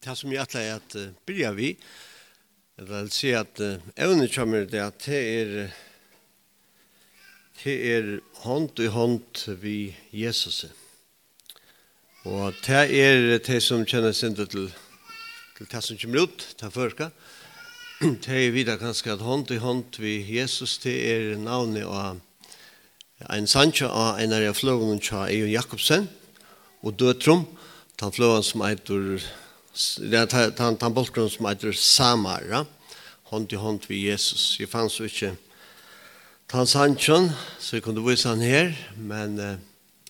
det som jeg atler er at uh, byrja vi, jeg vil si at uh, evne kommer det at det er det er hånd i hånd vi Jesus. Og det er det som kjenner sin til til det som kommer ut, det førka. Det er videre kanskje at hånd i hånd vi Jesus, det er navnet av en sannsjø av en av fløvene til Eion Jakobsen og døtrom, den fløvene som eitur det er han han bolkron som heter Samara hånd i hånd vi Jesus. Jeg fanns jo ikke Tan Sanchon, så jeg kunne vise han her, men uh,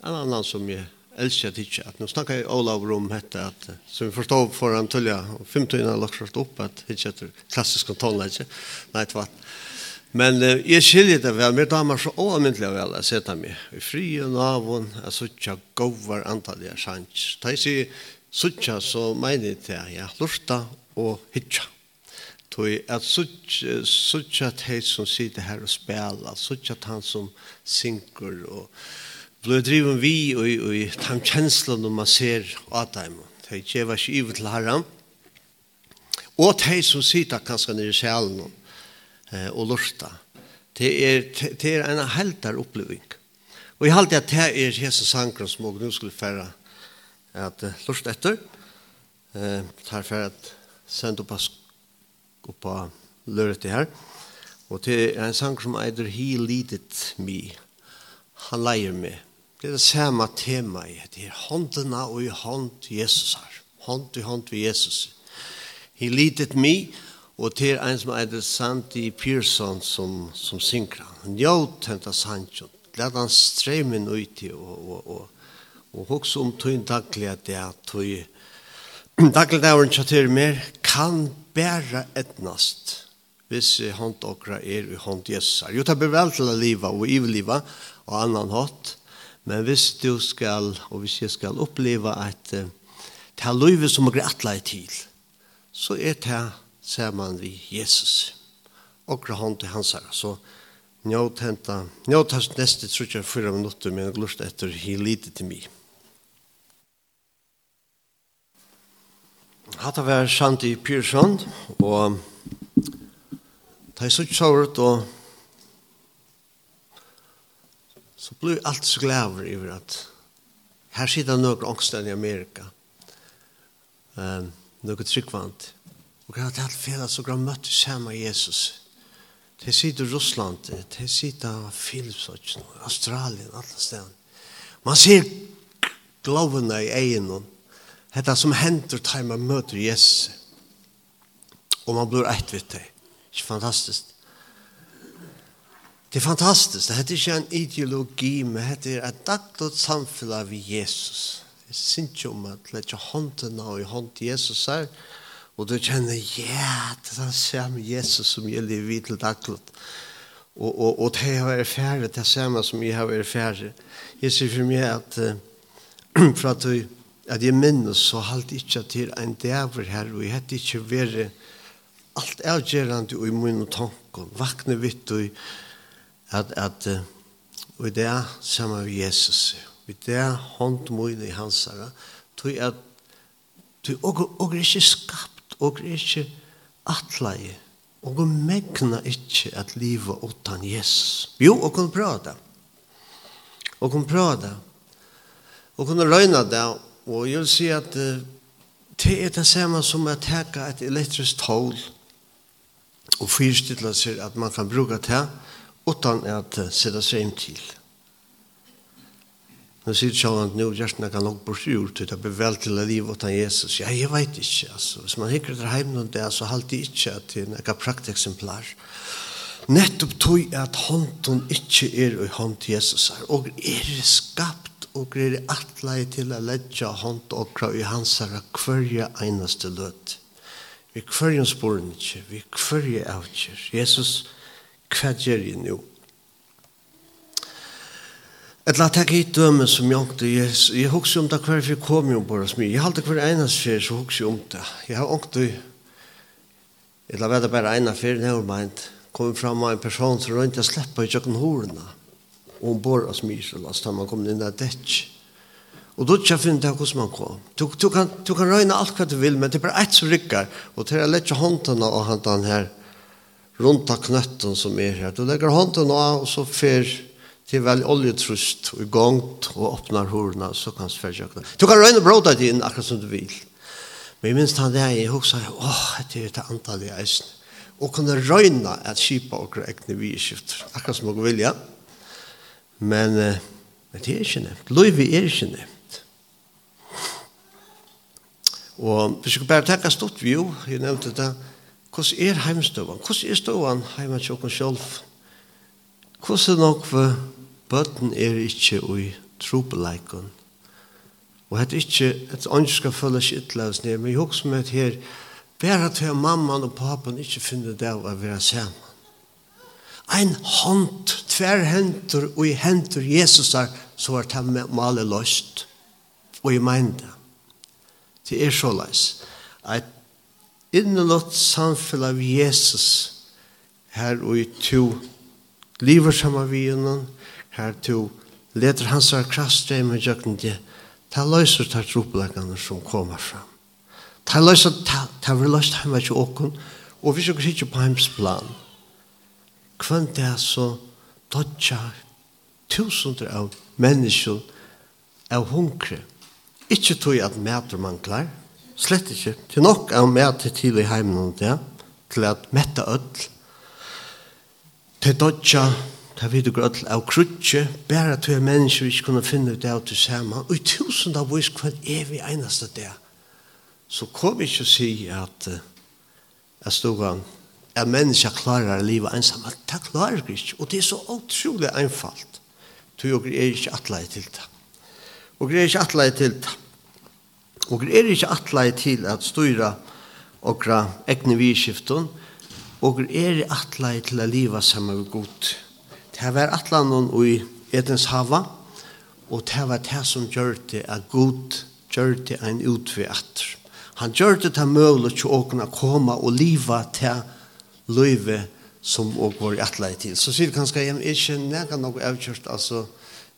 en annan som jeg elsker ikke, at nå snakker jeg Olav om dette, at, som vi forstår for han tullet, og femtøyene har lagt opp, at ikke etter klassisk kontroll, ikke? Nei, det var Men uh, jeg skiljer det vel, men damer så oavmyndelig vel, jeg setter meg i fri og navn, jeg sitter ikke gover antallet jeg sjans. Da jeg sier, Suttja så mener jeg til ja, lurta og hitja. Tøy at suttja teg som sitter her og spela, suttja han som synker og blir driven vi og, og, og tam kjensla når man ser at dem. Tøy kjeva ikke ivet til herran. Og teg som sitter kanskje nere i sjælen eh, og lurta. Det er, det er en heldar oppleving. Og jeg halte at det er Jesus sangren som også nå skulle fære at uh, lust etter. Eh, tar for at sende opp opp på løret det her. Og til en sang som eider He Leaded Me. Han leier meg. Det er det samme tema i det her. Håndene og i hånd Jesus her. Hånd i hånd ved Jesus. He Leaded Me. Og til en som eider Sandy Pearson som, som synker han. Njøt henta sannsjon. Lad han strømmen ut i og, og, og og hoks om tøyn daglig at det er tøy daglig det er en mer kan bæra etnast hvis hånd okra er i hånd jessar jo det blir vel til å liva og ivliva og annan hatt men hvis du skal og hvis jeg skal oppleva at uh, det er løyve som er atla i til så er det man vi Jesus. Okra hånd til hans her så Njåt henta, njåt hans neste trutja fyra minutter, men glust etter hi lite til mig. Hatta var Shanti Pyrsson, og da jeg sutt såret, og så ble jeg alt så glæver over at her sitter noen ångsten i Amerika, um, noen tryggvant, og jeg har alt fel at så grann møtte sammen Jesus. De sitter i Russland, de sitter i Filipsøtjen, Australien, alle stedene. Man ser glovene i egen, og Hetta som hendur tar man møter Jesus. Og man blir ett vitt det. Ikke fantastiskt. Det er fantastiskt. Det heter ikke en ideologi, men det er et daglig samfunn av Jesus. Jeg synes ikke om at det er hånden av i hånd til Jesus her. Og du kjenner, ja, det er den samme Jesus som jeg lever vidt til daglig. Og, og, og det har vært ferdig, det er samme som jeg har vært ferdig. Jeg sier for meg at uh, for at du at jeg minnes så halte ikke at det er en dæver her, og jeg hadde ikke vært alt avgjørende og i mine tanker, vakne vidt og at, at og i det sammen med Jesus, og i det hånd mine i hans herre, tog at du og, og er ikke skapt, og er ikke atleie, og megna ikke at livet utan Jesus. Jo, og kunne prøve det. Og kunne prøve det. Og kunne røyne det, Og jeg vil si at uh, det er det samme som å teka et elektrisk tål og fyrstille seg at man kan bruke det utan at uh, sætta seg inn til. Nå sier sjåan at nå gjerstene kan nok bort ur til det blir vel til å liv utan Jesus. Ja, jeg vet ikke. Altså. Hvis man hikker etter hjemme noen det, så halte jeg ikke at det er noen prakteksemplar. Nettopp tog at hånden ikke er i hånd til Jesus her. Og er skapt og er atlai til a letja hånd okra i hansara hverja einaste løt. Vi hverjum spornikje, vi hverja avkjer. Jesus, hva gjer jeg nu? Et la takk hit døme som jeg ångte. Jeg, jeg hukse om det hver vi kom jo bare som jeg. Jeg halte hver einaste fyr så hukse om det. Jeg har ångte, jeg la veda bare ena for jeg har meint, kom fram av en person som rundt jeg slipper i kjøkken horene og ombord av smyrsel, altså da man kom inn der detje. Og då tja finne det hvordan man kom. Du, du, kan, du kan røyne alt hva du vil, men det er bare ett som rykker, Og til er lett håndene håndtene og håndtene her, rundt av knøtten som er her. Du legger håndene av, og så fer til vel oljetrust og gongt, og åpner hordene, så kan du fyrtjøkna. Du kan røyne brådet din akkurat som du vil. Men minst han det er, jeg sa, åh, det er det antallet i eisen. Og kunne røyne at kjipa og egne vi skifter, akkurat som dere vil, Ja Men, uh, men det er ikke nevnt. Løyvi er ikke nevnt. Og hvis jeg bare tenker stort vi jo, jeg nevnte det, hvordan er heimstøvann? Hvordan er støvann heima til oss selv? Hvordan er nok for bøten er ikke i trobeleikon? Og hette ikke, et ånd skal følge seg ytterligere ned, men jeg husker meg at her, bare til mamman og papan ikke finner det av å være sammen Ein hånd, tver hentur og i hentur Jesusar, så var det med male løst. Og jeg mener det. Det er så leis. Et innelått samfunn av Jesus her og i to lever sammen vi henne, her to leder hans av kraftstrøm og jøkken det, ta løser ta tropeleggene som kommer fram. Det løser, ta vil løse hjemme til åkken, og vi skal ikke på hans plan. Kvann det er så dødja tusunder av mennesker av hunkre. Ikke tog at mæter manglar, slett ikke. Til nok av mæter til i heimen og det, til at mætta ødel. Til dodja, til vi du grødel av krutje, bare til at mennesker ikke kunne finne det av til samme, og i tusen av vis kvann vi eneste det. Så kom vi ikke å si at, jeg stod an, at mennesker klarer å leve at Det klarer vi ikke, og det er så utrolig einfalt. Du og er ikke atleie til det. Og er ikke atleie til det. Og er ikke atleie til at styra okra egne vidskiften, og er atleie til å leve sammen med god. Det var atleie noen i Edens hava, og det var det som gjør det at god gjør det en utvei atter. Han gjør det til mulig til å kunne komme og leve til løyve som og går i atlei til. Så sier vi kanskje, jeg er ikke nega noe avkjørt, altså,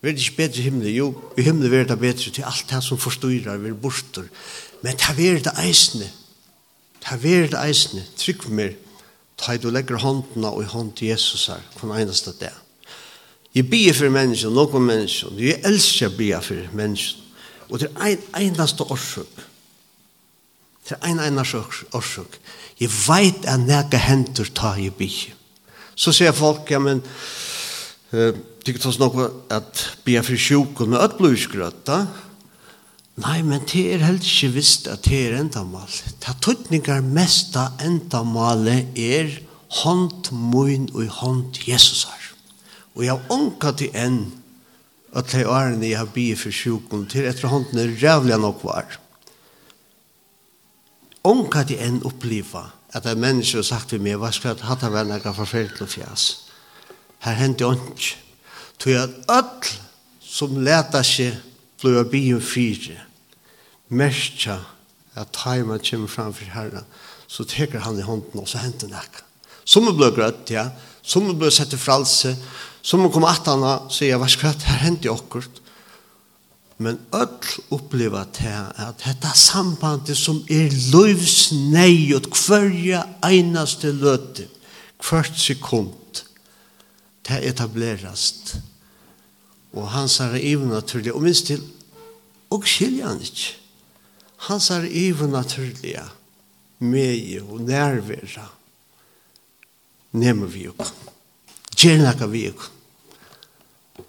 vi er ikke bedre i himmelen, jo, i himmelen er det bedre til alt det som forstyrrer, vi er borster, men det er det eisende. det er det eisende. trykk meg. ta du legger håndene og i hånd til Jesus her, på kun eneste det. Jeg bier for mennesker, noen mennesker, jeg elsker å bier for mennesker, og det er en, eneste årsøk, Det er en ennars årsøk. Jeg vet at nægge henter tar i bygge. Så sier folk, ja, men uh, tykker tas noe at bygge for sjukken med ødbløysgrøtta. Nei, men det er helt ikke visst at det er endamal. Det tøtninger mest av endamalet er hånd mun og hånd Jesus Jesusar. Og jeg har ånka til enn at det er årene jeg har bygge for sjukken til etter hånden er rævlig nok var unga til enn oppliva at det er mennesker har sagt til meg, hva skal jeg ha hatt av henne jeg forferdelig fjas? Her hendte ikke. Tog at ødel som leta seg blei av byen fire, merkja at taima kommer framfor herra så teker han i hånden og så henter nekka. Som er blei grøtt, ja. Som er blei sett i fralse. Som er kom at han og sier, hva skal jeg her hente akkurat? men öll uppleva det at dette sambandet som er nej og hverja einaste løte, hvert sekund, det etablerast. Og hans even ivernaturlig, og minst til, og skilja han ikke. det even ivernaturlig, med og nærværa, nemmer vi jo. Gjerne vi jo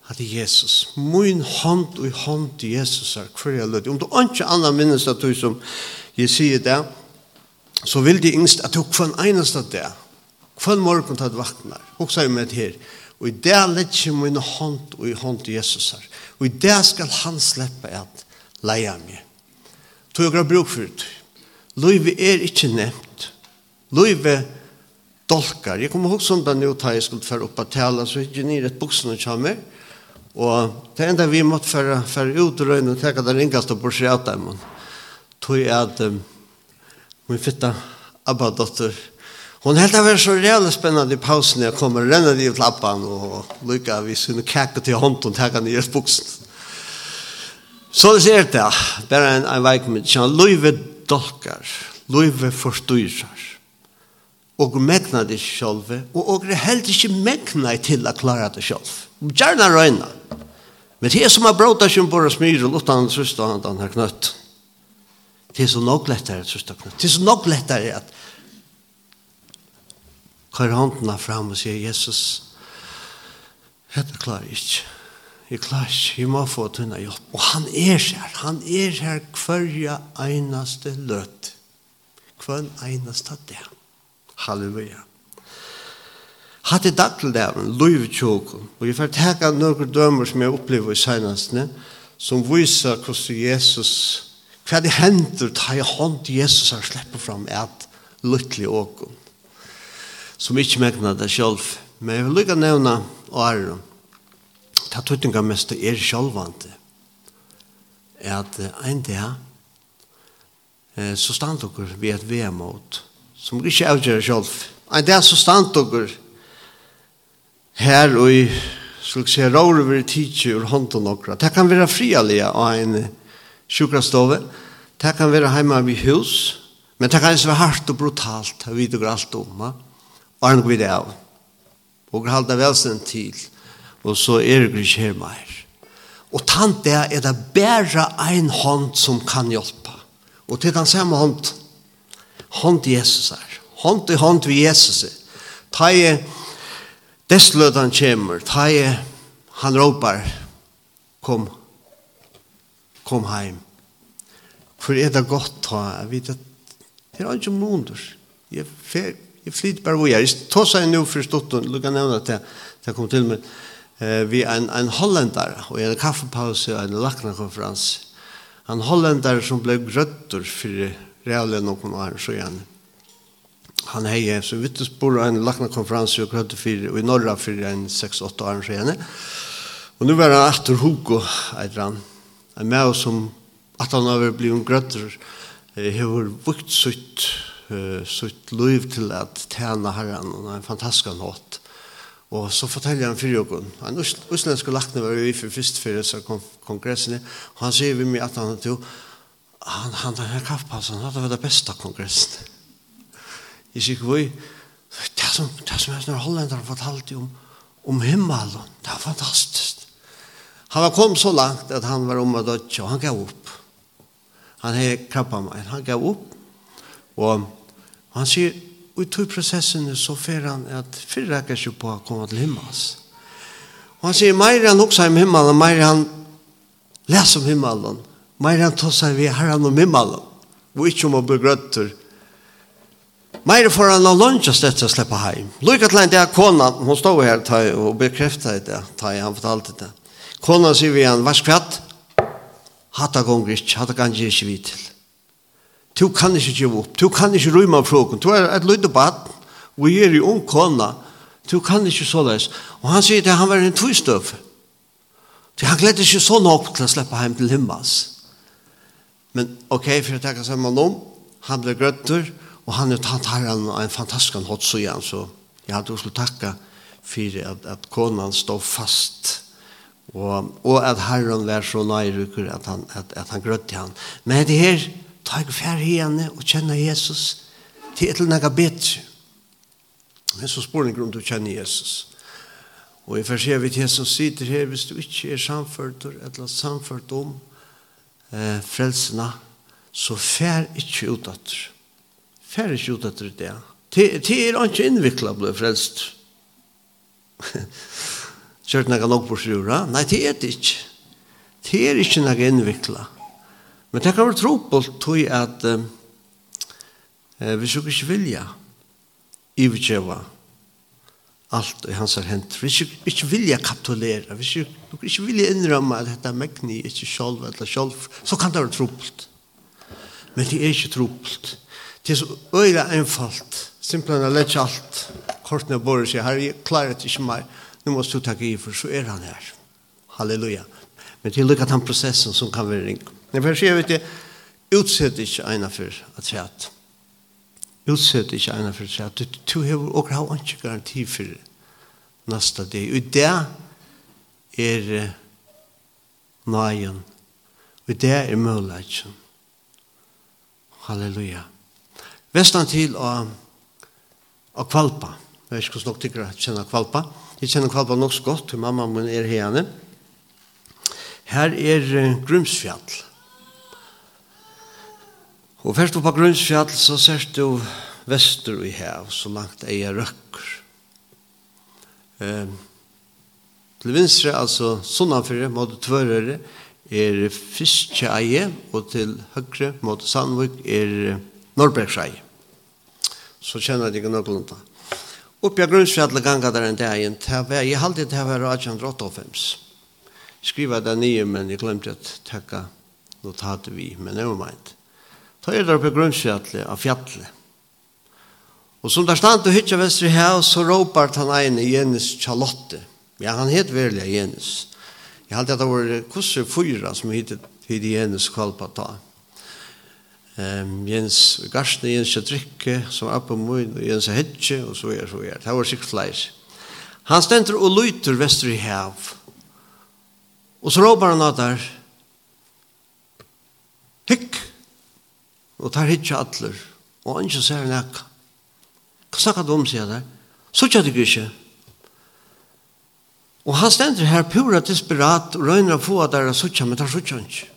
at Jesus, min hånd og hånd til Jesus er hver jeg lød. Om du ikke annet minnes at du som jeg sier det, så vil de yngst at du kvann eneste det, kvann morgen til at vaknar, og så er med her, og i det legger min hånd og i hånd til Jesus er, og i det skal han slippe at leie meg. Tog jeg bruk for det. Løyve er ikke nevnt. Løyve er dolkar. Jeg kommer ihåg som da nå tar jeg skulle føre opp av tala, så ikke nere et buksene kommer, og det enda vi måtte føre, føre ut og røyne og tenke det ringast og borsi av dem. Tog jeg at um, min fitta Abba-dotter, Hon helt av er så reale spennende i pausen jeg kommer renne ränner i lappan og lykka vi syns och til hånd og och tacka ner buksen. Så det ser det. bare en, en veik med som løyve dolkar, løyve forstyrrar og megna det sjølve, og og helt ikke megna til å klara det sjølv. Gjerna røyna. Men det som har bråta som bare smyr og utan søsta han den her knøtt. Det er så nok lettere at søsta knøtt. Det er så nok lettere at kvar håndene fram og sier Jesus, dette klarer jeg ikke. Jeg klarer ikke, jeg må få tunne hjelp. Og han er her, han er her hver eneste løt. Hver eneste dag. Halleluja. Hatt i dag til dæven, loiv tjåkon, og jeg får teka noen dømer som jeg opplever i senastene, som viser hvordan Jesus, hva det hender, ta i hånd til Jesus har slipper fram et lykkelig åkon, som ikke megnar det selv. Men jeg vil lykka nevne åren, ta tuttinga mest er sjølvante, er at en dag, så stand dere ved et vemot, som vi ikke avgjør selv. En dag så stand dere her og i skulle se råre ved tidsje ur hånden okra. Det kan være frialige av en sjukrastove. Det kan være hjemme ved hus. Men det kan være hardt og brutalt. Det vet ikke alt om. Og han går det av. Og halda velsen til. Og så er det ikke her mer. Og tant det er det bare en hånd som kan hjelpe. Og til den samme hånden hånd til Jesus her. Hånd til hånd til Jesus. Ta i deslødan kommer. ta i han råper. kom, kom heim. For er det godt ta, jeg vet at det er ikke måneder. Jeg, fer, jeg flyter bare hvor jeg er. Jeg tar seg nå for stått, og lukker nevne til jeg kom til meg. Eh, vi er en, en hollendar, og en kaffepause og en lakna konferans. En hollendar som ble grøttur fyrir reale noen år så igjen. Han hei, så vidt det spår en lakna konferanse og krødde for, og i Norra for en 6-8 år så igjen. Og nu var han etter Hugo, etter han. En med oss som at han har blivit grøtter, har vukt sitt, sitt liv til at tjene herren, og en fantastisk nåt. Og så forteller han fyrir okkur. Han uslenske lakna var vi for fyrst fyrir kongressen, og han sier vi med at han har han, han, den her kaffepassen, han hadde vært det beste kongressen. Jeg sier vi det som, det som jeg når har fortalt om, om himmelen, det var fantastisk. Han var kommet så langt at han var om å dødje, og han gav opp. Han har krabba meg, han gav opp, og han sier, i tog processen så fer han at fyrre rekker ikke på å komme til himmels. Og han sier, meir han også om himmelen, meir han leser om himmelen, Meir han seg vi herran og mimmalen, og ikke om å bli grøtter. Meir får han av til å slippe hjem. Lykke til en dag kona, hun stod her ta, og bekreftet det, ta, han fortalte det. Kona sier vi han, vars kvatt, hatta gonger ikkje, hatta ganger ikke vi til. Du kan ikke gjøre opp, du kan ikke rymme av frågan, du er et lydde bad, og jeg er jo ung kona, du kan ikke så såleis. Og han sier det, han var en tvistøv. Han gledde ikke så nok til å slippe hjem til himmels. Men ok, for å tenke seg med noen, han ble grøtter, og han er tatt her en, en fantastisk hot så igjen, så jeg hadde også takka for at, at konan stod fast, og, og at herren var så nøyrykker at han, at, at han grøtte han. Men det her, ta ikke færre henne og kjenne Jesus til et eller annet bedre. Men så spør han grunn til å kjenne Jesus. Og jeg får se vidt Jesus sitter her, hvis du ikke er samført eller samført om, eh, frelsene, så fær ikke ut at fær ikke ut at det er. Det er ikke innviklet å bli frelst. Kjørt noe nok på sjura. Nei, det er det ikke. Det er ikke noe innviklet. Men det kan være trobult tog at eh, vi skal ikke vilja i vi kjøver allt i hans har hent. Vi ikke, ikke vilja kapitulera, vi ikke, ikke vilja innrømme at dette megni er ikke sjolv eller sjolv, så kan det være trubbelt. Men det er ikke trubbelt. Det er så øyla einfalt, simpelthen å lette alt. Kortene bare sier, herre, jeg klarer det ikke mer, nå må du takke i, for så er han her. Halleluja. Men det er lukket han prosessen som kan være ring. Men for å si, jeg vet det, utsett ikke ena for at det utsett ikke ene for seg, at du har også har ikke garanti for neste dag. Og det er nøyen, og det er muligheten. Halleluja. Vestan til å, å kvalpa. Jeg vet ikke hvordan dere tykker jeg kjenner kvalpa. Jeg kjenner kvalpa nok så godt, til mamma min er henne. Her er uh, Grumsfjall. Og først på grunnsfjall så ser du vestur i hev, så langt eier røkker. Um, til vinstre, altså sunnanfyrre, måte tvørere, er fiskjeie, og til høyre, måte sandvik, er norrbergsjeie. Så kjenner jeg ikke noe lunda. Oppi av grunnsfjallet ganga der en dag, jeg halte det her var 1885. Skriva det nye, men jeg glemte å tekka notatet vi, men det var meint. Ta er der på grunnsfjallet av fjallet. Og som der stand og hytja vestri her, så råpar han ene Jenis Charlotte. Ja, han het verlig Jenis. Jeg halte at det var kusse fyra som hittet hit Jenis Kvalpata. Um, Jens Garsne, Jens Kjadrikke, som er på mun, og Jens Hedje, og så er, så er. Det var sikkert fleis. Han stender og lyter vestri hev. Og så råpar han at der, og tar hitja atler, og han ikke ser nekka. Hva snakker du om, sier der? Så kjøtt ikke ikke. Og han stender her pura desperat, og røyner å få at der er suttja, men tar suttja ikke.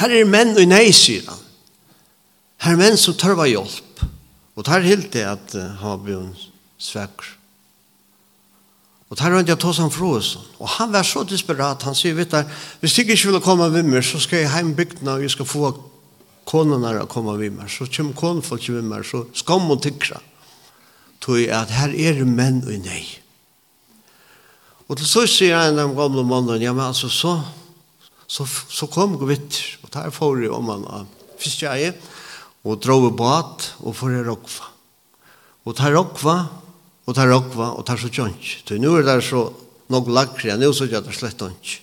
Her er menn og nei, sier han. Her er menn som tørva hjelp. Og tar helt det at uh, han blir en svekker. Og tar rundt jeg tog fra oss. Og han var så desperat, han sier, vet du, hvis du ikke vil komme med meg, så skal jeg hjem bygdene, og jeg skal få konen er å komme ved meg, så kommer konfolk ved meg, så skam og tykra. Tog at her er menn og nei. Og til så sier en av de gamle mannen, ja, men altså så, så, så kom Gvitt, og der får vi om han av fiskjeie, og dro i bat, og får jeg råkva. Og tar råkva, og tar råkva, og tar så tjønk. Så nå er det så nok lagre, nå så gjør det slett tjønk.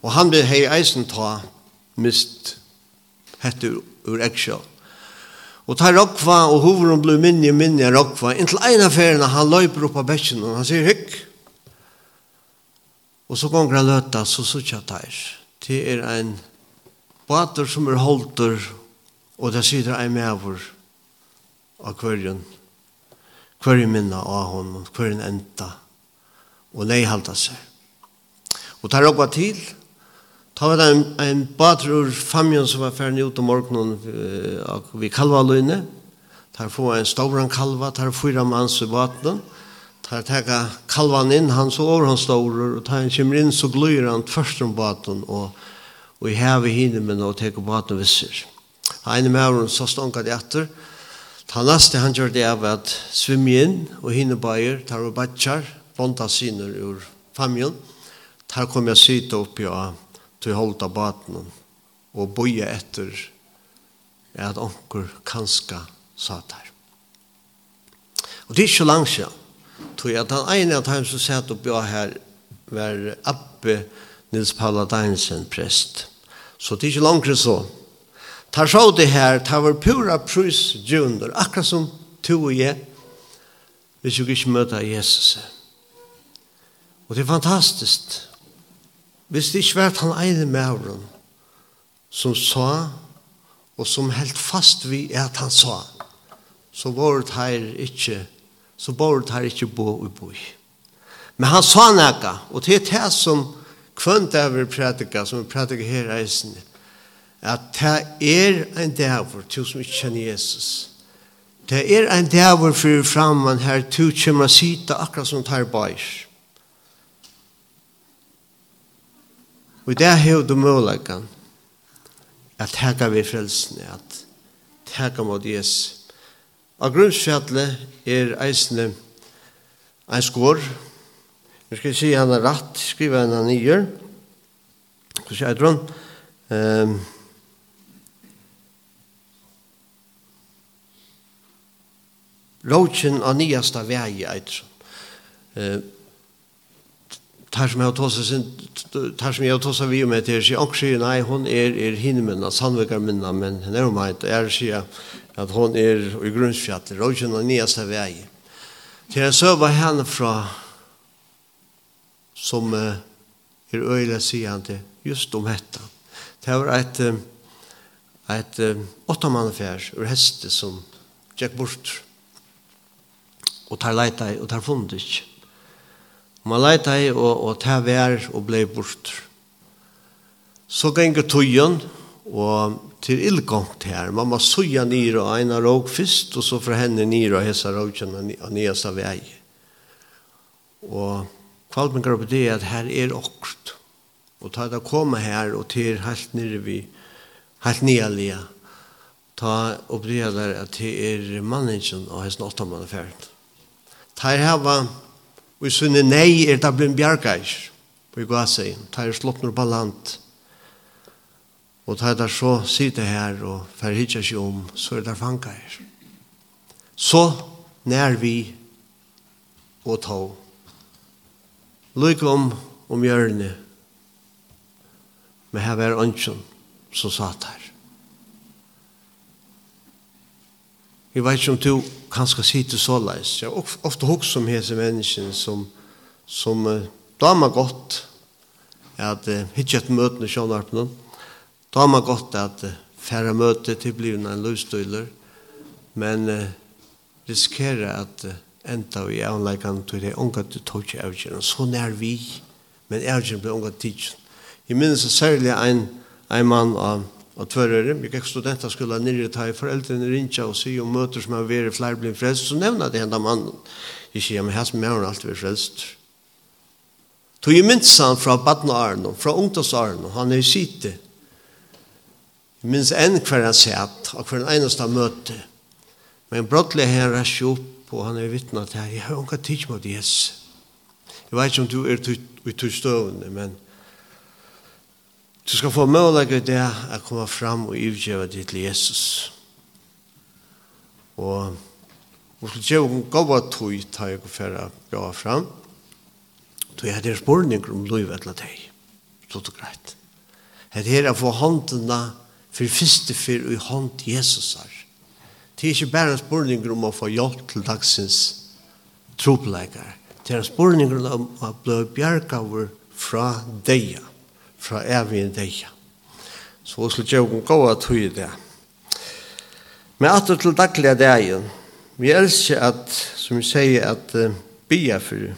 Og han vil hei eisen ta mist hette ur eksjå. Og tar Rokva, og hovedet blir minne og minne av Rokva, inntil en av feriene han løper opp av bæsjen, og han sier hykk. Og så gonger han løta, så sutja teir. Det er ein bater som er holter, og det sitter ein medover av kvarjen. Kvarjen minna av honom, kvarjen enda, og nei halda seg. Og tar Rokva til, Ta var det en, en batrur famjon som var ferdig ut om morgenen uh, ved kalvaløyne. Ta få en stauran kalva, ta fyra mans i baten. Ta teka kalvan inn, han så over han staurur, og ta en kommer inn så gløyer han først om baten, og, og i heve hinne med og teka baten visser. Ta en med henne så stånka det etter. Ta neste han gjør det av at svimme inn, og hinne bæger, ta og bætjar, bonta siner ur famjon. Ta kom jeg sitte oppi og til å holde baten og boje etter at onker kanska satar. Og det er ikke langt siden. Tog at han ene av dem som satt oppi her var Abbe Nils Paula Deinsen, prest. Så det er ikke langt så. Tar så det her, tar var pura prus djunder, akkurat som to og jeg, hvis vi ikke møter Jesus. Og det er fantastisk Hvis det ikke var han ene mauren som sa og som helt fast vi er at han sa så var det her ikke så var det her ikke bo og bo men han sa nekka og det er det som kvønt er vi prædika som vi prædika her eisen at det er en dæver til som ikke kjenner Jesus. Det er en dæver for framman her til kjemmer sita akkurat som tar bæsj Og det er jo du muligheten at teka vi frelsene, at teka mot Jesus. Og grunnsfjallet er eisende en skår. Vi skal si han er rett, skriver han han nyer. Hva sier jeg, Trond? Um, Råkjen av nyasta vei, jeg tror. Uh, tar som jeg har tåsa sin, tar som jeg har tåsa vi om etter, sier anker sier, nei, hun er, er hinne minna, sannvekar minna, men henne er om heit, og jeg sier at hun er i grunnsfjall og ikke og nyeste vei. Til jeg søver henne fra, som uh, er øyla sier han til, just om hetta. Det var et, et åttamannafjær ur heste som Jack bort, og tar leita i, og tar fundet ikke man leita i og, og ta vær og blei bort. Så ganger tøyen, og til illgångt her. Man må suja nir og eina råg fyrst, og så fra henne nir og hesa rågjen og nyasta vei. Og kvalpengar på det at her er okkert. Og ta det koma her og til helt nere vi, helt nyalia, ta og det der at det er manningen og hesten åttamann affæren. Ta her hava Og i sinne nei er det blitt bjergeis på i gassein, ta er slått noe land. Og ta er det så sitte her og fer hitja seg om, så er det fangeis. Så nær vi og ta. Lykke om om hjørne, men her var ønsken som satt her. Jeg vet ikke om du kan skal si til så leis. Jeg har ofte hukst om hese mennesken som, som uh, damer godt at uh, hitje et møte med sjånarpene. Damer godt at uh, færre møte til blivende en løvstøyler. Men uh, riskerer at uh, enda i avleggene til det unga du tog ikke avgjøren. Så nær vi, men avgjøren ble unga tidsen. Jeg minnes særlig en, en mann av og tvørere, jeg gikk studenter skulle nere ta i foreldrene rinja og si om møter som har vært flere blitt frelst, så nevna det enda mannen. Jeg sier, men her som er hun alltid vært frelst. Tog jeg minns han fra badnaren og fra ungdomsaren, og han er i sitte. Jeg minns enn hver han sett, og hver en eneste møte. Men brottelig han rasjer opp, og han er vittnet her, jeg har unga tidsmått Jesus. Jeg vet ikke om du er i tog støvende, men Du skal få mulighet i det å komme fram og utgjøre det til Jesus. Og vi skal gjøre en gode tog ta jeg for å gå fram. Så jeg hadde spørninger om lov eller deg. Så det er greit. Det er å få håndene for første fyr i hånd Jesus her. Det er ikke bare en spørninger om å få hjelp til dagsens tropleikere. Det er en spørninger om å bli bjerget fra deg fra evig deg. Så vi skal gjøre en god tog i det. Men at det til daglige dagen, vi elsker at, som vi sier, at uh, bia for,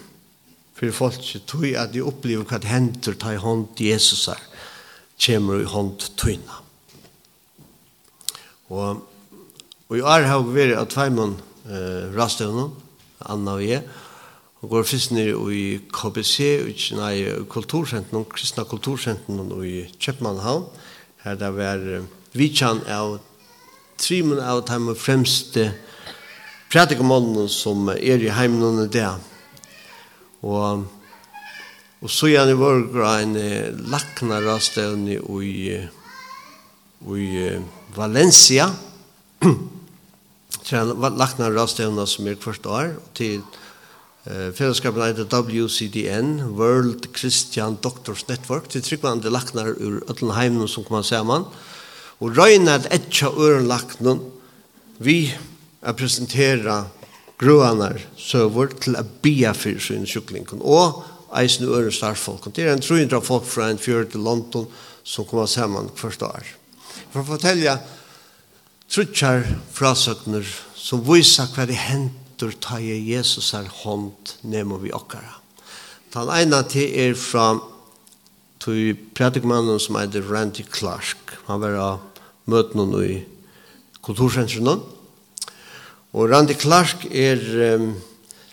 for folk som tog at de opplever hva det hender ta i hånd til Jesus her, kommer i hånd tøyna. Og, og i år har vi vært av tveimann uh, rastøvnen, Anna og jeg, Og går fyrst nere i KBC, nei, kultursenten, kristna kultursenten i Kjøpmannhavn. Her det var vidtjan av trimen av de fremste prædikamålene som er i heimen heimene det. Og, og så gjerne var det en lakna rastevne i, i Valencia. Det er en lakna rastevne som er kvart år, til Valencia Fellesskapen heter WCDN, World Christian Doctors Network. til er tryggvande laknar ur Øtlenheimen som kommer sammen. Og røyna at etja øren vi er presentera gruanar søver til a bia fyrir sin sjuklingen, og eisen øren starfolk. Det er en 300 folk fra en fjord til London som kommer sammen hvert år. For å fortelja trutjar frasøkner som viser hva det hent etter ta i Jesus er hånd nemo vi okkara. Den ene til er fra til predikmannen som heter Randy Clark. Han var av møten i kultursentrum. Og Randy Clark er um,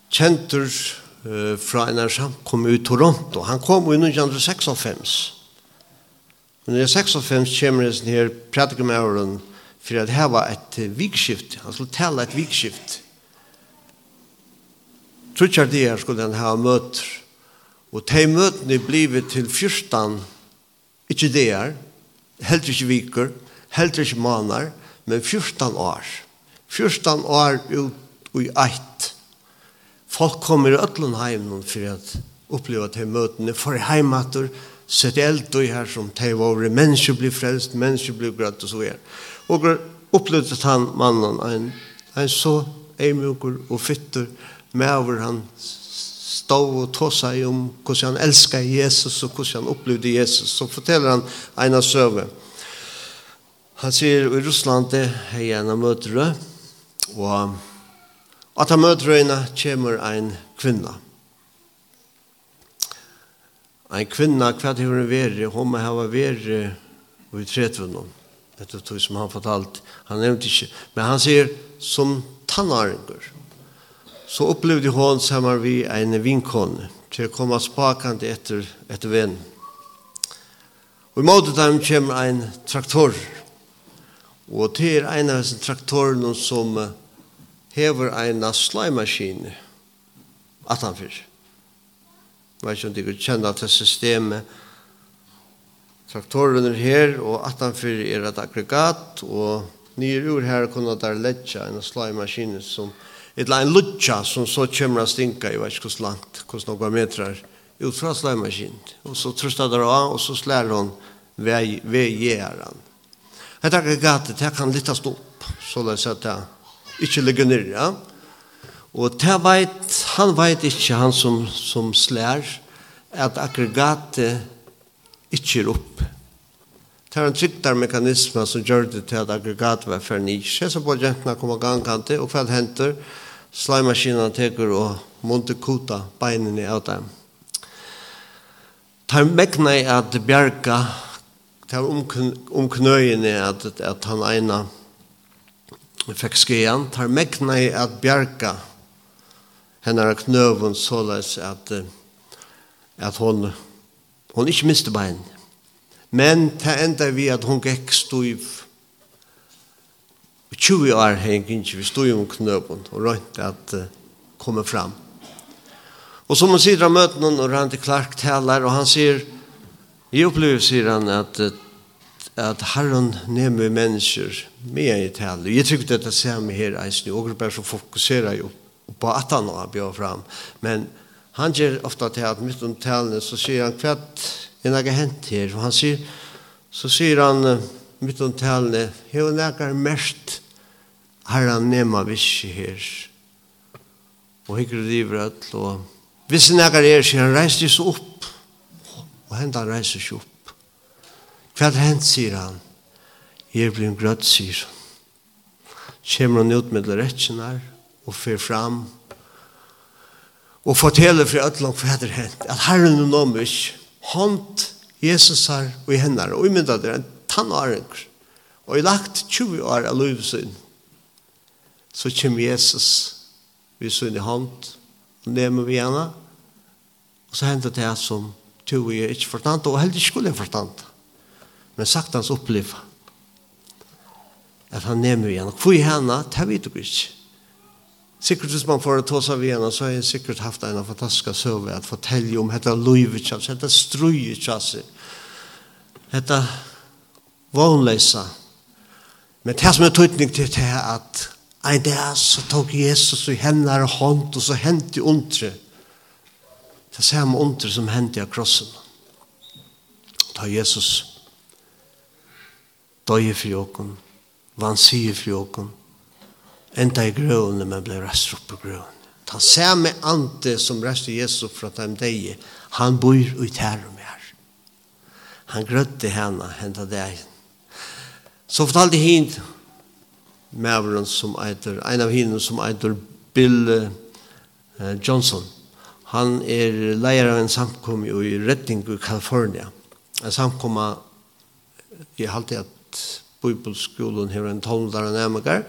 kjentur uh, fra en av samkom i Toronto. Han kom i 1956. Men i 1956 kommer det sånn her pratikmannen for at hava et vikskift. Han skulle tale et vikskift Trutjar det her skulle han ha møter. Og de møtene blivet til fyrstan, ikke det her, heller ikke viker, heller ikke manar, men fyrstan år. Fyrstan år ut i eit. Folk kommer i ødlen heimen for at oppleva de møtene, for heimater, sett eld og her som de var, mennesker blir frelst, mennesker blir grøtt og så er. Og opplevde han mannen en, en så eimugur og fytter, Med han stod og tog seg om hvordan han elsket Jesus og hvordan han opplevde Jesus. Så forteller han en av søve. Han sier i Russland det er en av møtere, og at han møter henne kommer en kvinne. En kvinne, hva det hun er hun må ha vært i tretvunnen. er det som han fortalt, han nevnte ikke. Men han sier, som tannaringer så opplevde hon sammen vi en vinkon til å komme spakende etter, etter venn. Og i måte dem kommer en traktor. Og til er en av disse traktorene som hever en slimaskin atanfyr. Jeg vet ikke om dere kjenner til systemet. Traktoren er her, og atanfyr er et aggregat, og nye ur her kunne der letja en slimaskin som hever Et la en lutsja som så kommer stinka i hvert hos langt, hos noen metrar, ut fra slagmaskinen. Og så trøstet der av, og så slår hun ved, ved gjæren. Et aggregatet, det kan lyttes opp, så det er at det ikke ligger nere. Ja? Og det vet, han vet ikke, han som, som slær at aggregatet ikke er opp. Det er en tryktarmekanisme som gjør det til at aggregat var for nisje, så på jentene kommer og gangkante, og hva henter, Slimaskinen teker og måtte kuta beinene av dem. Tar mekna i at bjerga, tar omknøyene at, at han eina fikk skien, tar mekna i at bjerga henne er knøven såleis at, at hon, hon ikke miste bein. Men det enda vi at hon gikk stuiv 20 år heng ikke, vi stod jo om knøpen og rønt at uh, komme fram. Og som han sier av møten han, og Randy Clark taler, og han sier, i opplever, sier han, at, at, herren nemmer mennesker med i taler. Jeg tror ikke dette ser meg her, eisen, og grupper så fokuserer jo på at han har bjør fram. Men han gjør ofta til at mitt om talene, så sier han, hva er det har hent her? Og han sier, så sier han, mitt om talene, hva er det mest herren nema visse her. Og hikker river öll, og vissi nekar er, sier han, reis seg opp. Og hent han reiser seg opp. Hva er hent, sier han. Her blir en grøtt, sier han. Kjemmer han ut med rettjenar, og fer fram, og forteller for öll lang hva er hent, at herren er noe mye hånd Jesus her og i hennar, og i mynda det er en tannarengur, og i lagt 20 år av livet sin så kommer Jesus vi sin hånd og nemer vi henne og så hender det som to vi er ikke fortant og heller ikke skulle fortant. men sagt hans oppliv at han nemer vi henne og i henne, det vet du ikke Sikkert hvis man får ta seg igjen, så har jeg sikkert haft en fantastisk søve at fortelle om dette livet, dette strøyet, dette vanløse. Men det som er tøytning til det er at Ein dag så tok Jesus i hendene hånd, og så hendte ondre. Det samme ondre som hendte av krossen. Da Jesus døg for åkken, vann sige for åkken, enda i grøvene, men ble rest opp på grøvene. Ta samme ante som resten Jesus fra dem deg, han bor i her med mer. Han grøtte henne, hentet deg. Så fortalte hinn, maveren som eiter, en av hinen som eiter Bill Johnson. Han er leier av en samkom i Redding i California. En samkomma i halte at Bibelskolen har en tolvdare nærmere,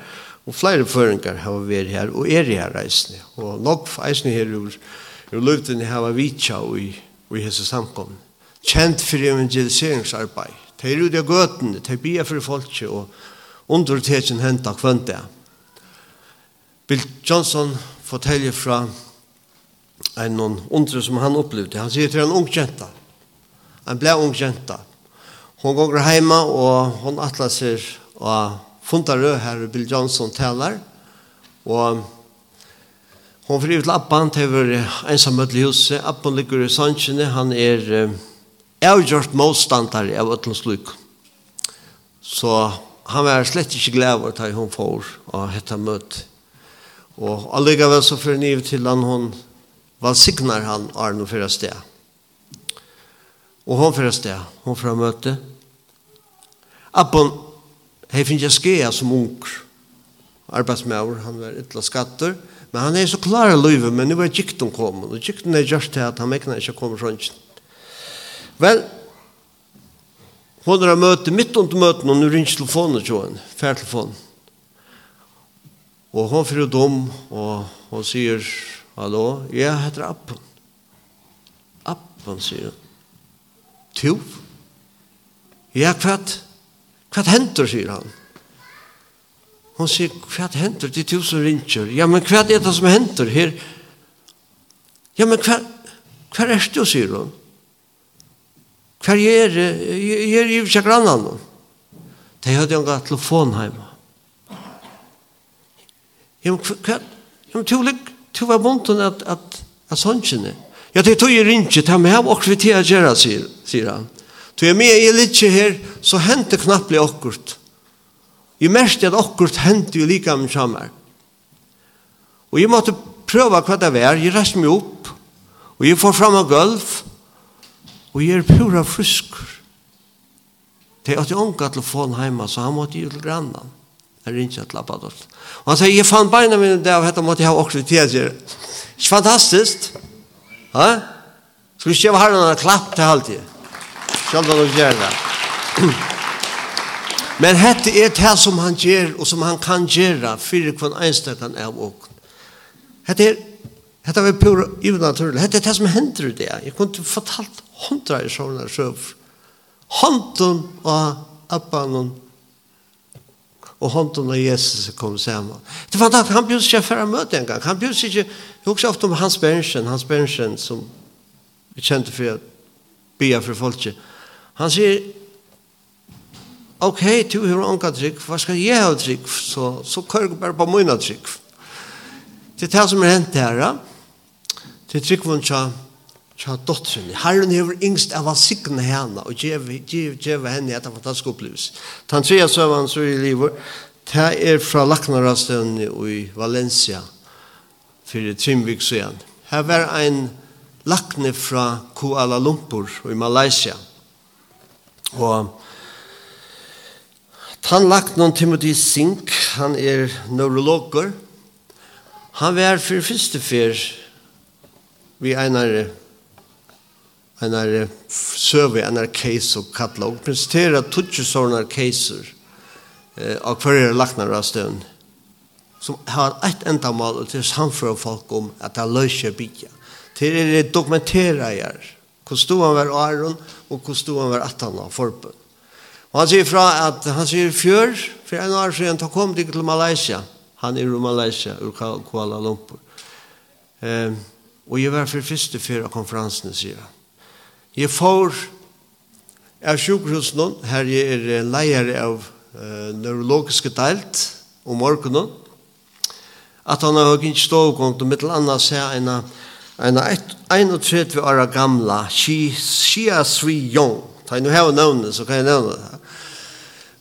og flere føringer har vært her, og er her reisende. Og nok reisende her er jo løvdene har vært vitsa i, i hese samkomne. Kjent for evangeliseringsarbeid. De er ute av gøtene, de bia for folk, og underteken henta kvönta. Bill Johnson forteller fra en noen undre som han opplevde. Han sier til en ung jenta. En ble ung jenta. Hon går heima og hon atler seg og fundar rød her Bill Johnson talar. Og hon fyrir ut Abban til å være ensam i huset. Ligger i sannsjene. Han er avgjort motstandare av ötlens luk. Så han var slett ikke glad over at hun får og dette møtet. Og alligevel så fyrir niv til han hun valsignar han Arno fyrir sted. Og hun fyrir sted, hun å møte. Appen, hei finnes jeg skea som ung Arbeidsmauer, han var ytla skatter. Men han er så klar i livet, men nu er gikten kommet. Og gikten er gjørst til at han mekna ikke kommer sånn. Vel, well, Hon er møte mitt under møten, og nu ringer telefonen til henne, færtelefonen. Og hon fyrir dom, og hon sier, Hallo, jeg heter Appen. Appen, sier hun. Tu? Ja, hva? Hva henter, sier han. Hon sier, hva henter, det er tu som ringer. Ja, men hva er det som henter her? Ja, men hva, hva er det, sier hun. Hver er det? Jeg er i ikke grannan nå. De hadde en gatt telefon hjemme. Jeg må, hva? Jeg to var bunten at, at, at sånnkjene. Ja, det tog jeg ringe, til meg, og vi til å gjøre, sier, sier han. Tog jeg med i litt her, så hendte knapplig akkurat. Jeg merkte at akkurat hendte jo like med sammen. Og jeg måtte prøve hva det var. Jeg reiste meg opp, og jeg får fram av gulv, Og jeg er pura fryskur. Det er at jeg unga telefon heima, så han måtte jo til grannan. Jeg ringte til Abadolt. Og han sier, jeg fann beina mine der, og dette måtte jeg ha okkur tjejer. Ikke fantastisk? Ha? Skulle ikke jeg ha en klapp til halvtid? Sjálf han gjør det. Men hette er det som han gjør, og som han kan gjøre, fyrir kvann einstakan av åkken. Hette er, hette er pura unaturlig. Hette er det som hender det. Jeg kunne fortalt hundra i sånne søv. Hånden og appanen og hånden av Jesus kom sammen. Det var da han bjør seg for å møte en gang. Han bjør seg ikke, jeg husker ofte om Hans Berntsen, Hans Berntsen som vi kjente for å bya for folk. Han sier, ok, du har unga trygg, hva skal jeg ha trygg? Så, så kører jeg bare på mine trygg. Det er det som er hent her, ja. Det er trygg tryggvunnsja, tja dotteren. Herren hever yngst av å sikne henne og gjeve henne etter fantastisk opplevelse. Tan trea søvann så i livet, ta er fra Laknarastøvn i Valencia for Trimvik søen. Her var ein lakne fra Kuala Lumpur i Malaysia. Og han lakne noen Timothy Sink, han er neurologer. Han var for første fyr vi einare en er søve en er case og katalog og presentera tutsi sånne caser eh, av hver er lagnar av støvn som har ett endamål og til samfra folk om at det løser bygja til er det dokumentera jeg hvordan stod han var Aron og hvordan stod han var Atan av forbund og han sier fra at han sier fjør for en år siden han kom til Malaysia. Han er i Malaysia ur Kuala Lumpur. Eh, og jeg var for første fyra konferansen sier han Jeg får av sjukhusen, her jeg er leier av uh, neurologiske delt om morgenen, at han har ikke stått og til annet ser en av en 31 år gamla Shia Sri Yong. Ta nu har navnet så kan jeg nevne det.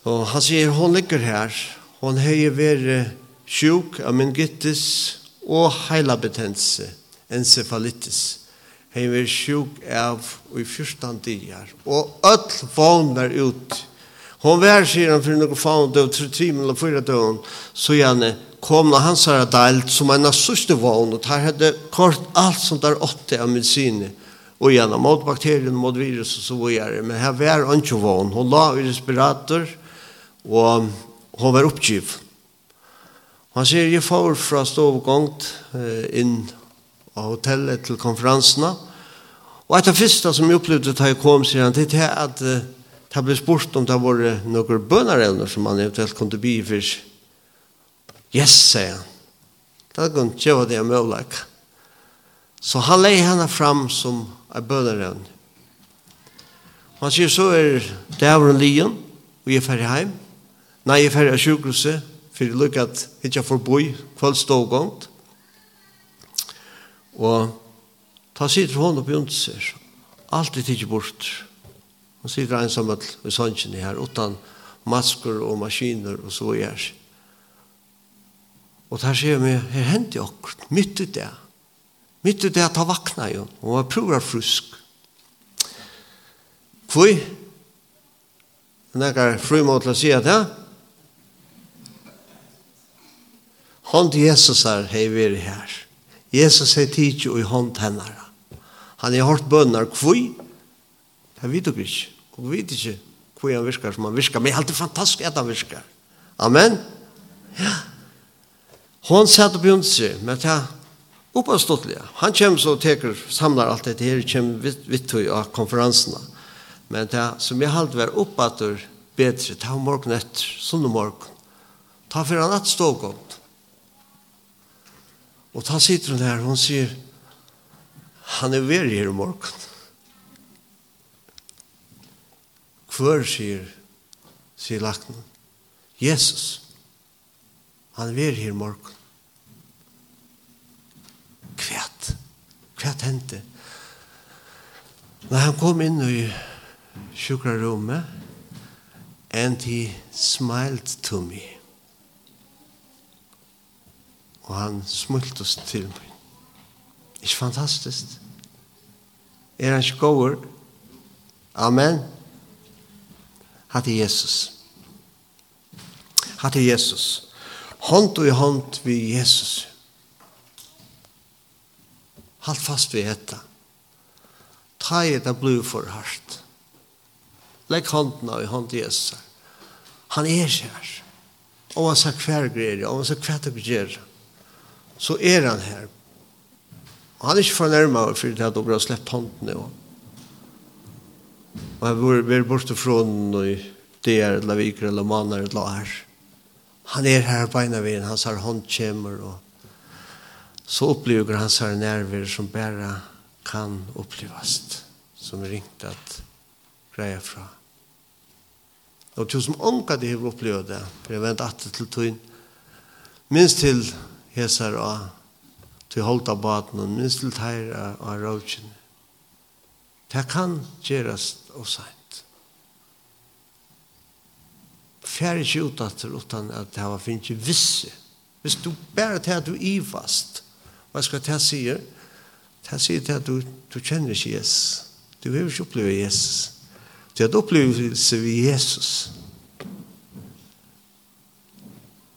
og han sier hon ligger her Hon har vært sjuk av meningitis og heilabetense encefalitis hei vi sjuk av i fyrstan dier, og öll vågnar ut. Hon vær, sier han, fyrir noen faun døv, tre timen eller fyra døvn, så gjerne kom na hans herra dalt som en av sørste vogn, og her hadde kort alt som der åtte av medisine, og gjerne mot bakterien, mot virus og så videre, men her vær ikke vogn, Hon la i respirator, og hon var oppgiv. Han sier, jeg får fra stovgångt inn av hotellet til konferansene. Og et av første som jeg opplevde da jeg kom, sier han, det er at uh, det ble spurt om det var noen bønarevner som han eventuelt kunne bli for. Yes, sier han. Det kan ikke være det jeg møvlek. Så han leier henne fram som en bønarevner. Han sier så er det er en lion, og jeg er ferdig hjem. Nei, jeg er ferdig av sjukhuset, for jeg lukker at jeg ikke får bo i kveldstågångt. Og ta sitter hon oppe under seg. Alt er tidlig bort. Hon sitter ensam med sannsynene her, utan masker og maskiner og så gjør. Og der sier meg, her hendte jeg akkurat, midt i det. Midt i det at jeg vakna jo, og jeg prøver frusk. Kvøy, men jeg er fru til å si at ja, hånd Jesus er hei vi er her. Jesus er tidsi i hånd hennara. Han er hårdt bønner kvui. Det vet dere ikke. Og vi vet ikke kvui han virker som han virker. Men det er alltid fantastisk at han virker. Amen. Ja. Hon satt og begynte seg men det er. Han kommer så og teker, samlar alt det her, kommer vidt, vidt av konferansene. Men det som jeg halte var oppater bedre, ta morgen etter, sånne morgen. Ta for han at stå om. Og da sitter hun her, hun sier, han er veri her i morgen. Hvor, sier, sier lakten, Jesus, han er veri her i morgen. Kvært, kvært hente. Når han kom inn i sjukra and he smiled to me. Og han smultes til meg. Ikke fantastisk. Er han ikke gåver? Amen. Hatte Jesus. Hatte Jesus. Hånd og i hånd vi Jesus. Halt fast vi hetta. Ta i det blod for hardt. Legg hånden av i hånd Jesus. Han er kjær. Og han sa hver greier, og han sa hver greier så er han her. Og han er ikke fornærmet for det at han har slett hånden nå. Og han har vært borte fra den og det er eller viker eller maner eller her. Han er her på en av veien, hans her hånd kommer og så opplever han her nerver som bare kan opplevast som er ringt at greia fra. Og til som omkade har opplevd det, for jeg vent atter til tøyn, minst til hesar av til holda baden og minst til teir av rådkjene. Det kan gjøres og sent. Fjær ikke ut etter utan at det var finnes visse. Hvis du bare til at du ivast, hva skal det sier? Det sier til at du, du kjenner ikke Jesus. Du vil ikke oppleve Jesus. Du har opplevelse ved Jesus.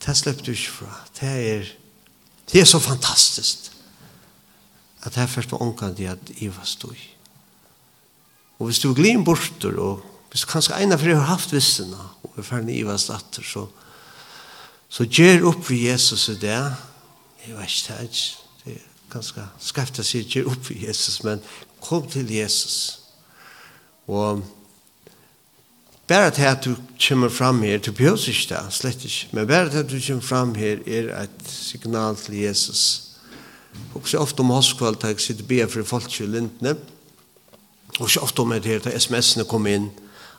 Det slipper du ikke fra. Det er Det er så fantastisk at det er først på omkant i at jeg var stod. Og hvis du glir bort og hvis du kanskje en for jeg har haft vissene, og er ferdig i Iva statter, så, så gjør opp vi Jesus i det. Jeg vet ikke, det er ganske skreft å si gjør opp vi Jesus, men kom til Jesus. Og Bare til at du kommer fram her, du behøver ikke det, slett ikke. Men bare til at du kommer fram her er et signal til Jesus. Og så ofte om hoskvalt har jeg sittet be for folk i lintene. Og så ofte om det her, da sms-ene kom inn.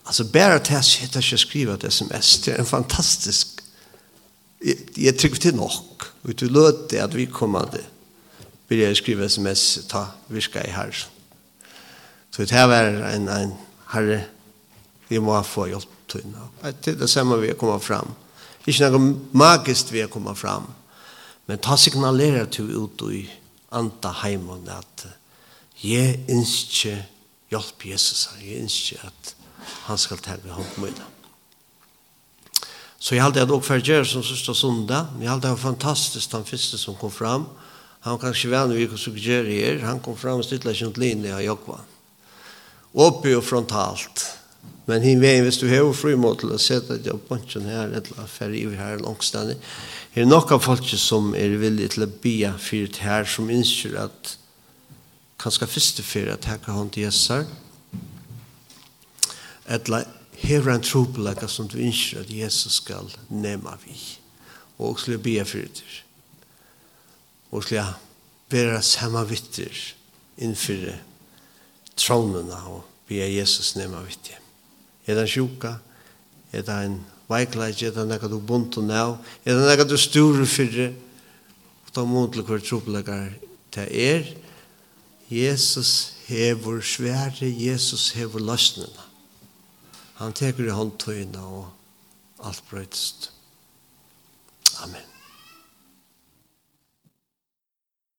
Altså bare til at jeg sitter ikke skriver et sms, det er en fantastisk... Jeg, jeg trykker til nok. Og du lød det at vi kommer til vil jeg skrive sms, ta virka i her. Så det her var en, en herre vi må få hjelp til henne. Det er det samme vi kommer fram. Ikke noe magisk vi kommer fram. Men ta signalerer til ut i anta heimen at jeg ønsker hjelp Jesus. Jeg ønsker at han skal ta med hånd med henne. Så jeg halte at også for gjør som sørste sundag. Jeg halte det var fantastisk den første som kom fram. Han var kanskje vanlig vi kunne suggere her. Han kom frem og stilte til linje av Jokva. Oppi og frontalt. Men hin vegen, hvis du har fri mot til å sette at jeg bunchen her, eller ferdig i her langstande, er det nok av folk som er villige til å bia fyrt her, som innskjer at kanskje første fyrt at her kan han til Jesus eller hever en tro på trobelegge som du innskjer at Jesus skal nema vi, og skulle bia fyrt her, og skulle være samme vitter innfyrir tronene og bia Jesus nema vitt. Er det en sjuka? Er det en veikleik? Er det nekka du bunt og nav? Er det nekka du sture fyrre? Og ta mån til hver tropleggar til er. Jesus hever svære, Jesus hever løsnene. Han teker i håndtøyene og alt brøytest. Amen.